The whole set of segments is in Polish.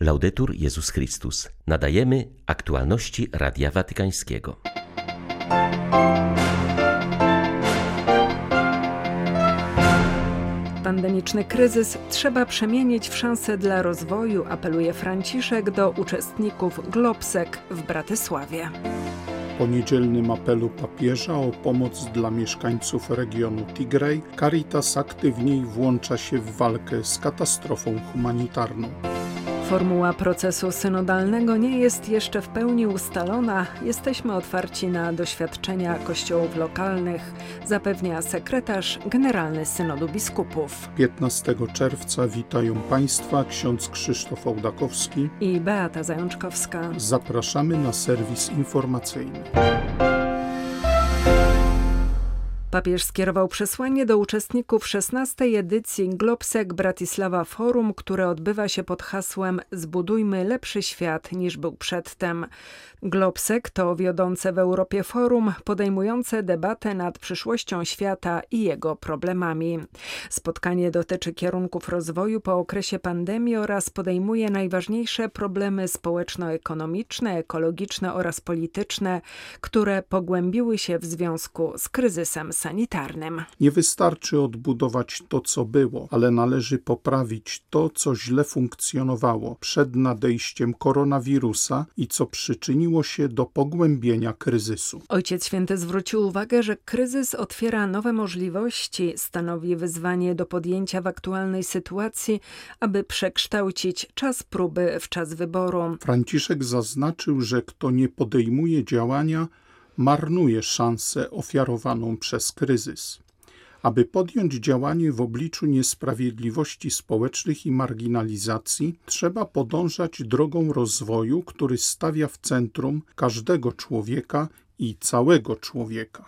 Laudetur Jezus Chrystus. Nadajemy aktualności Radia Watykańskiego. Pandemiczny kryzys trzeba przemienić w szansę dla rozwoju, apeluje Franciszek do uczestników Globsek w Bratysławie. Po niedzielnym apelu papieża o pomoc dla mieszkańców regionu Tigray, Caritas aktywniej włącza się w walkę z katastrofą humanitarną. Formuła procesu synodalnego nie jest jeszcze w pełni ustalona. Jesteśmy otwarci na doświadczenia kościołów lokalnych, zapewnia sekretarz generalny Synodu Biskupów. 15 czerwca witają Państwa ksiądz Krzysztof Ołdakowski i Beata Zajączkowska. Zapraszamy na serwis informacyjny. Papież skierował przesłanie do uczestników 16. edycji Globsek Bratislava Forum, które odbywa się pod hasłem Zbudujmy lepszy świat niż był przedtem. Globsek to wiodące w Europie forum podejmujące debatę nad przyszłością świata i jego problemami. Spotkanie dotyczy kierunków rozwoju po okresie pandemii oraz podejmuje najważniejsze problemy społeczno-ekonomiczne, ekologiczne oraz polityczne, które pogłębiły się w związku z kryzysem sanitarnym. Nie wystarczy odbudować to, co było, ale należy poprawić to, co źle funkcjonowało przed nadejściem koronawirusa i co przyczyniło się do pogłębienia kryzysu. Ojciec Święty zwrócił uwagę, że kryzys otwiera nowe możliwości, stanowi wyzwanie do podjęcia w aktualnej sytuacji, aby przekształcić czas próby w czas wyboru. Franciszek zaznaczył, że kto nie podejmuje działania, marnuje szansę ofiarowaną przez kryzys. Aby podjąć działanie w obliczu niesprawiedliwości społecznych i marginalizacji, trzeba podążać drogą rozwoju, który stawia w centrum każdego człowieka i całego człowieka.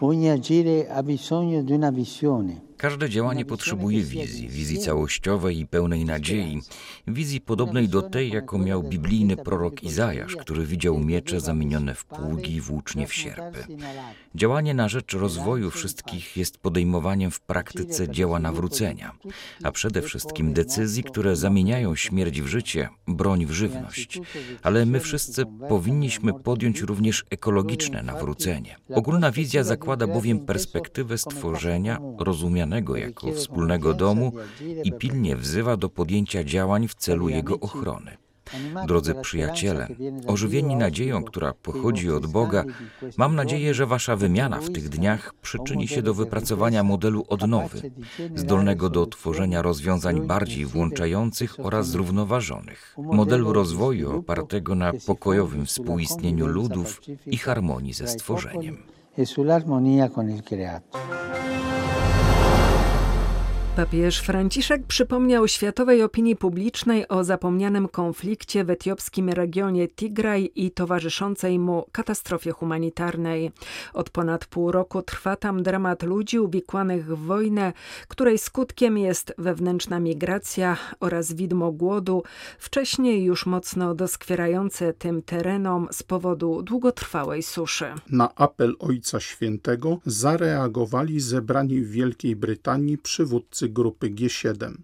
Każde działanie potrzebuje wizji, wizji całościowej i pełnej nadziei, wizji podobnej do tej, jaką miał biblijny prorok Izajasz, który widział miecze zamienione w pługi, włócznie w sierpy. Działanie na rzecz rozwoju wszystkich jest podejmowaniem w praktyce dzieła nawrócenia, a przede wszystkim decyzji, które zamieniają śmierć w życie, broń w żywność. Ale my wszyscy powinniśmy podjąć również ekologiczne nawrócenie. Ogólna wizja zakłada bowiem perspektywę stworzenia rozumianego jako wspólnego domu i pilnie wzywa do podjęcia działań w celu jego ochrony. Drodzy przyjaciele, ożywieni nadzieją, która pochodzi od Boga, mam nadzieję, że Wasza wymiana w tych dniach przyczyni się do wypracowania modelu odnowy, zdolnego do tworzenia rozwiązań bardziej włączających oraz zrównoważonych, modelu rozwoju opartego na pokojowym współistnieniu ludów i harmonii ze stworzeniem. Papież Franciszek przypomniał światowej opinii publicznej o zapomnianym konflikcie w etiopskim regionie Tigraj i towarzyszącej mu katastrofie humanitarnej. Od ponad pół roku trwa tam dramat ludzi uwikłanych w wojnę, której skutkiem jest wewnętrzna migracja oraz widmo głodu, wcześniej już mocno doskwierające tym terenom z powodu długotrwałej suszy. Na apel Ojca Świętego zareagowali zebrani w Wielkiej Brytanii przywódcy grupy G7,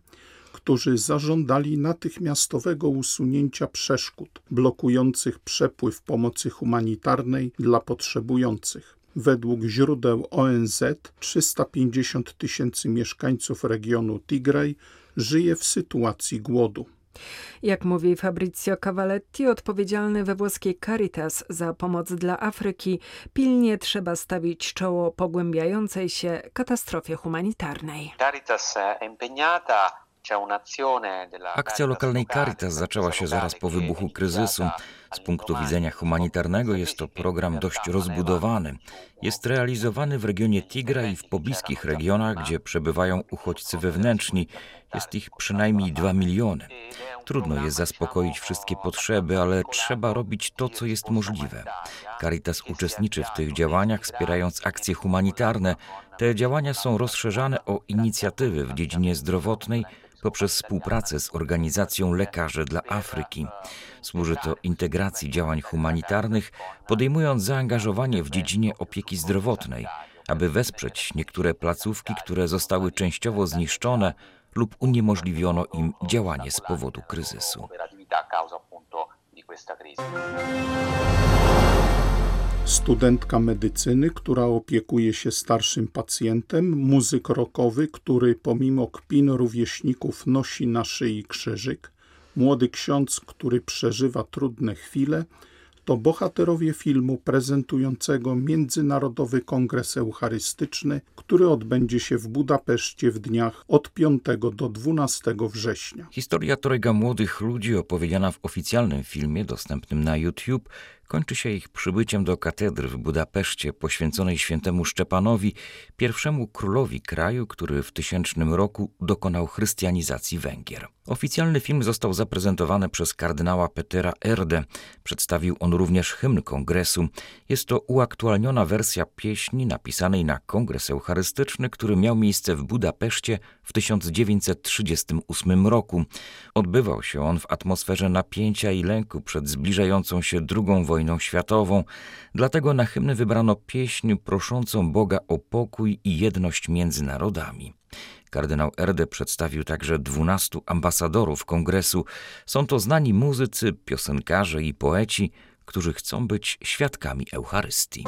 którzy zażądali natychmiastowego usunięcia przeszkód blokujących przepływ pomocy humanitarnej dla potrzebujących. Według źródeł ONZ 350 tysięcy mieszkańców regionu Tigray żyje w sytuacji głodu. Jak mówi Fabrizio Cavalletti, odpowiedzialny we włoskiej Caritas za pomoc dla Afryki, pilnie trzeba stawić czoło pogłębiającej się katastrofie humanitarnej. Caritas Akcja lokalnej Caritas zaczęła się zaraz po wybuchu kryzysu. Z punktu widzenia humanitarnego jest to program dość rozbudowany. Jest realizowany w regionie Tigra i w pobliskich regionach, gdzie przebywają uchodźcy wewnętrzni. Jest ich przynajmniej dwa miliony. Trudno jest zaspokoić wszystkie potrzeby, ale trzeba robić to, co jest możliwe. Caritas uczestniczy w tych działaniach, wspierając akcje humanitarne. Te działania są rozszerzane o inicjatywy w dziedzinie zdrowotnej, poprzez współpracę z Organizacją Lekarzy dla Afryki. Służy to integracji działań humanitarnych, podejmując zaangażowanie w dziedzinie opieki zdrowotnej, aby wesprzeć niektóre placówki, które zostały częściowo zniszczone lub uniemożliwiono im działanie z powodu kryzysu. Studentka medycyny, która opiekuje się starszym pacjentem, muzyk rockowy, który pomimo kpin rówieśników nosi na szyi krzyżyk, młody ksiądz, który przeżywa trudne chwile, to bohaterowie filmu prezentującego Międzynarodowy Kongres Eucharystyczny, który odbędzie się w Budapeszcie w dniach od 5 do 12 września. Historia trojga młodych ludzi opowiedziana w oficjalnym filmie dostępnym na YouTube kończy się ich przybyciem do katedry w Budapeszcie poświęconej świętemu Szczepanowi, pierwszemu królowi kraju, który w tysięcznym roku dokonał chrystianizacji Węgier. Oficjalny film został zaprezentowany przez kardynała Petera Erde. Przedstawił on również hymn kongresu. Jest to uaktualniona wersja pieśni napisanej na kongres eucharystyczny, który miał miejsce w Budapeszcie w 1938 roku. Odbywał się on w atmosferze napięcia i lęku przed zbliżającą się drugą wojną światową. Dlatego na hymny wybrano pieśń proszącą Boga o pokój i jedność między narodami. Kardynał Erde przedstawił także dwunastu ambasadorów kongresu. Są to znani muzycy, piosenkarze i poeci, którzy chcą być świadkami Eucharystii.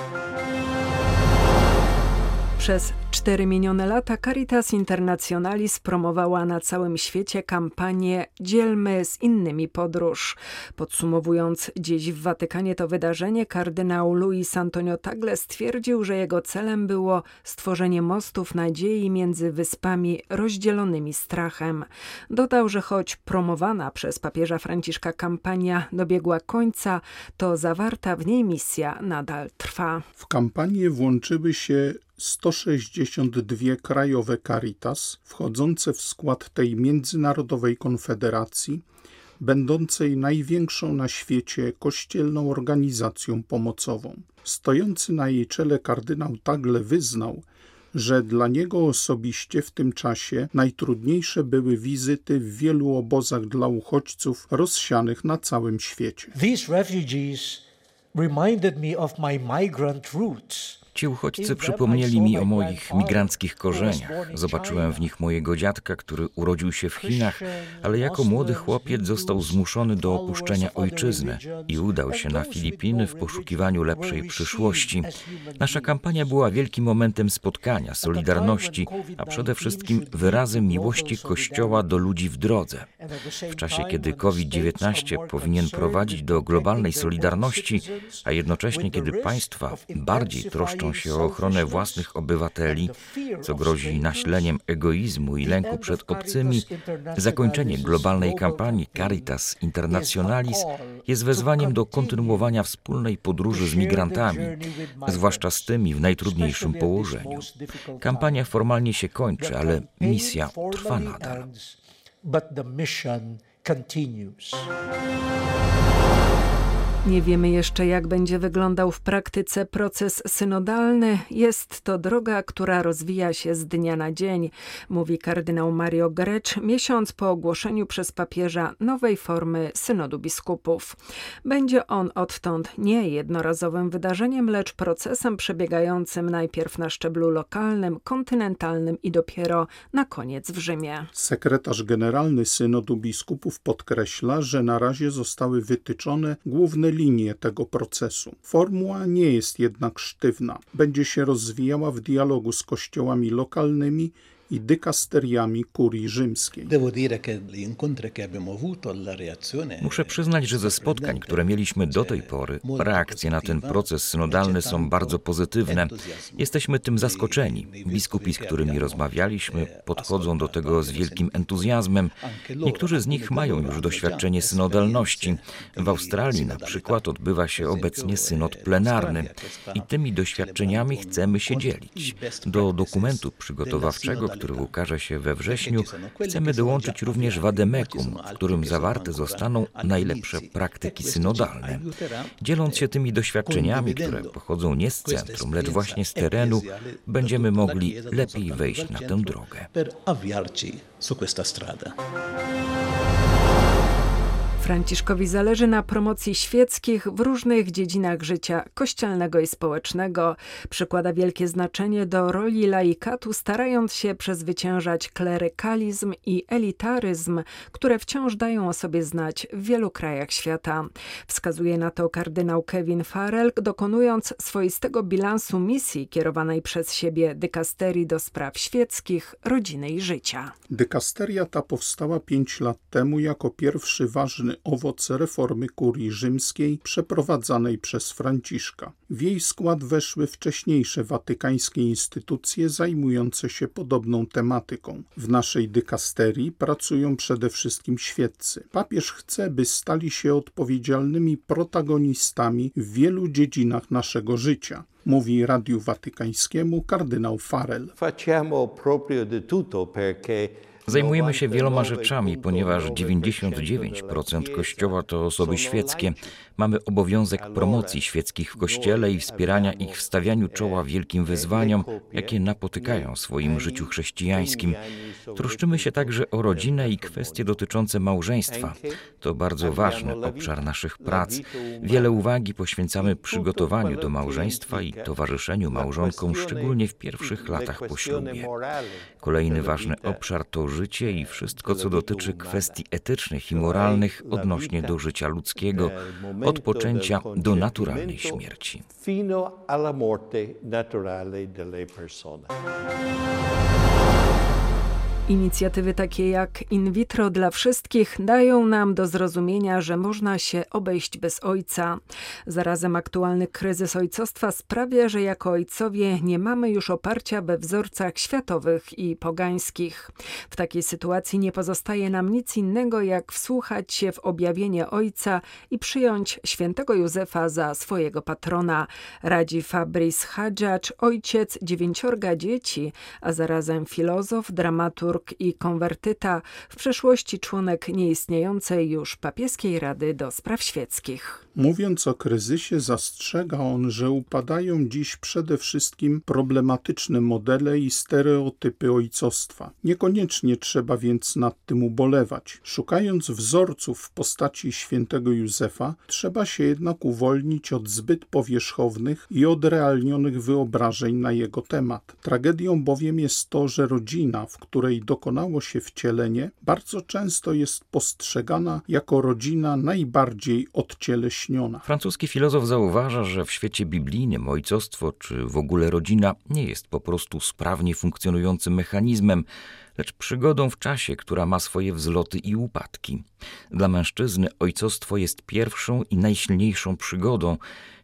Przez cztery minione lata Caritas Internationalis promowała na całym świecie kampanię Dzielmy z innymi podróż. Podsumowując dziś w Watykanie to wydarzenie, kardynał Luis Antonio Tagle stwierdził, że jego celem było stworzenie mostów nadziei między wyspami rozdzielonymi strachem. Dodał, że choć promowana przez papieża Franciszka kampania dobiegła końca, to zawarta w niej misja nadal trwa. W kampanię włączyły się 162 krajowe Caritas wchodzące w skład tej międzynarodowej konfederacji, będącej największą na świecie kościelną organizacją pomocową. Stojący na jej czele kardynał Tagle wyznał, że dla niego osobiście w tym czasie najtrudniejsze były wizyty w wielu obozach dla uchodźców rozsianych na całym świecie. These refugees reminded me of my migrant roots. Ci uchodźcy przypomnieli mi o moich migranckich korzeniach. Zobaczyłem w nich mojego dziadka, który urodził się w Chinach, ale jako młody chłopiec został zmuszony do opuszczenia ojczyzny i udał się na Filipiny w poszukiwaniu lepszej przyszłości. Nasza kampania była wielkim momentem spotkania, solidarności, a przede wszystkim wyrazem miłości Kościoła do ludzi w drodze. W czasie, kiedy COVID-19 powinien prowadzić do globalnej solidarności, a jednocześnie kiedy państwa bardziej troszczą się o ochronę własnych obywateli, co grozi naśleniem egoizmu i lęku przed obcymi, zakończenie globalnej kampanii Caritas Internationalis jest wezwaniem do kontynuowania wspólnej podróży z migrantami, zwłaszcza z tymi w najtrudniejszym położeniu. Kampania formalnie się kończy, ale misja trwa nadal. But the mission continues. Nie wiemy jeszcze, jak będzie wyglądał w praktyce proces synodalny. Jest to droga, która rozwija się z dnia na dzień, mówi kardynał Mario Grecz, miesiąc po ogłoszeniu przez papieża nowej formy synodu biskupów. Będzie on odtąd nie jednorazowym wydarzeniem, lecz procesem przebiegającym najpierw na szczeblu lokalnym, kontynentalnym i dopiero na koniec w Rzymie. Sekretarz generalny synodu biskupów podkreśla, że na razie zostały wytyczone główne linie tego procesu. Formuła nie jest jednak sztywna. Będzie się rozwijała w dialogu z kościołami lokalnymi i dykasteriami kurii rzymskiej. Muszę przyznać, że ze spotkań, które mieliśmy do tej pory, reakcje na ten proces synodalny są bardzo pozytywne. Jesteśmy tym zaskoczeni. Biskupi, z którymi rozmawialiśmy, podchodzą do tego z wielkim entuzjazmem. Niektórzy z nich mają już doświadczenie synodalności. W Australii na przykład odbywa się obecnie synod plenarny i tymi doświadczeniami chcemy się dzielić. Do dokumentu przygotowawczego, który ukaże się we wrześniu, chcemy dołączyć również Wademekum, w którym zawarte zostaną najlepsze praktyki synodalne. Dzieląc się tymi doświadczeniami, które pochodzą nie z centrum, lecz właśnie z terenu, będziemy mogli lepiej wejść na tę drogę. Franciszkowi zależy na promocji świeckich w różnych dziedzinach życia kościelnego i społecznego. Przykłada wielkie znaczenie do roli laikatu, starając się przezwyciężać klerykalizm i elitaryzm, które wciąż dają o sobie znać w wielu krajach świata. Wskazuje na to kardynał Kevin Farrell, dokonując swoistego bilansu misji kierowanej przez siebie dykasterii do spraw świeckich, rodziny i życia. Dykasteria ta powstała pięć lat temu jako pierwszy ważny owoc reformy kurii rzymskiej przeprowadzanej przez Franciszka. W jej skład weszły wcześniejsze watykańskie instytucje zajmujące się podobną tematyką. W naszej dykasterii pracują przede wszystkim świeccy. Papież chce, by stali się odpowiedzialnymi protagonistami w wielu dziedzinach naszego życia mówi Radiu Watykańskiemu kardynał Farel. Zajmujemy się wieloma rzeczami, ponieważ 99% Kościoła to osoby świeckie. Mamy obowiązek promocji świeckich w Kościele i wspierania ich w stawianiu czoła wielkim wyzwaniom, jakie napotykają w swoim życiu chrześcijańskim. Troszczymy się także o rodzinę i kwestie dotyczące małżeństwa. To bardzo ważny obszar naszych prac. Wiele uwagi poświęcamy przygotowaniu do małżeństwa i towarzyszeniu małżonkom, szczególnie w pierwszych latach po ślubie. Kolejny ważny obszar to życie i wszystko, co dotyczy kwestii etycznych i moralnych odnośnie do życia ludzkiego, od poczęcia do naturalnej śmierci. Inicjatywy takie jak In vitro dla wszystkich dają nam do zrozumienia, że można się obejść bez ojca. Zarazem aktualny kryzys ojcostwa sprawia, że jako ojcowie nie mamy już oparcia we wzorcach światowych i pogańskich. W takiej sytuacji nie pozostaje nam nic innego, jak wsłuchać się w objawienie ojca i przyjąć świętego Józefa za swojego patrona. Radzi Fabrice Hadżacz, ojciec dziewięciorga dzieci, a zarazem filozof, dramaturg, i konwertyta, w przeszłości członek nieistniejącej już papieskiej Rady do Spraw Świeckich. Mówiąc o kryzysie, zastrzega on, że upadają dziś przede wszystkim problematyczne modele i stereotypy ojcostwa. Niekoniecznie trzeba więc nad tym ubolewać. Szukając wzorców w postaci świętego Józefa, trzeba się jednak uwolnić od zbyt powierzchownych i odrealnionych wyobrażeń na jego temat. Tragedią bowiem jest to, że rodzina, w której dokonało się wcielenie, bardzo często jest postrzegana jako rodzina najbardziej odcieleśniona. Francuski filozof zauważa, że w świecie biblijnym ojcostwo czy w ogóle rodzina nie jest po prostu sprawnie funkcjonującym mechanizmem, lecz przygodą w czasie, która ma swoje wzloty i upadki. Dla mężczyzny ojcostwo jest pierwszą i najsilniejszą przygodą.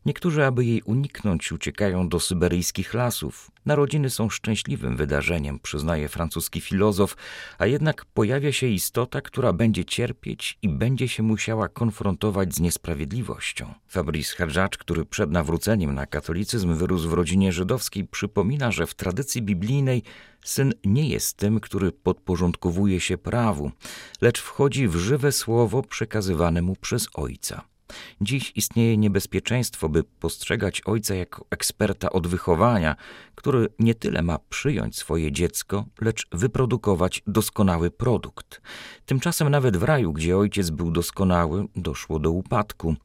Niektórzy, aby jej uniknąć, uciekają do syberyjskich lasów. Narodziny są szczęśliwym wydarzeniem, przyznaje francuski filozof, a jednak pojawia się istota, która będzie cierpieć i będzie się musiała konfrontować z niesprawiedliwością. Fabrice Hadżacz, który przed nawróceniem na katolicyzm wyrósł w rodzinie żydowskiej, przypomina, że w tradycji biblijnej syn nie jest tym, który podporządkowuje się prawu, lecz wchodzi w żywe słowo przekazywane mu przez ojca. Dziś istnieje niebezpieczeństwo, by postrzegać ojca jako eksperta od wychowania, który nie tyle ma przyjąć swoje dziecko, lecz wyprodukować doskonały produkt. Tymczasem nawet w raju, gdzie ojciec był doskonały, doszło do upadku.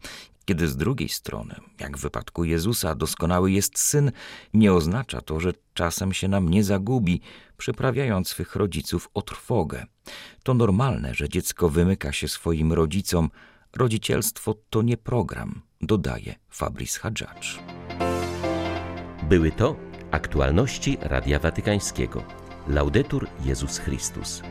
Kiedy z drugiej strony, jak w wypadku Jezusa, doskonały jest syn, nie oznacza to, że czasem się nam nie zagubi, przyprawiając swych rodziców o trwogę. To normalne, że dziecko wymyka się swoim rodzicom, Rodzicielstwo to nie program, dodaje Fabrice Hadżacz. Były to aktualności Radia Watykańskiego. Laudetur Jezus Chrystus.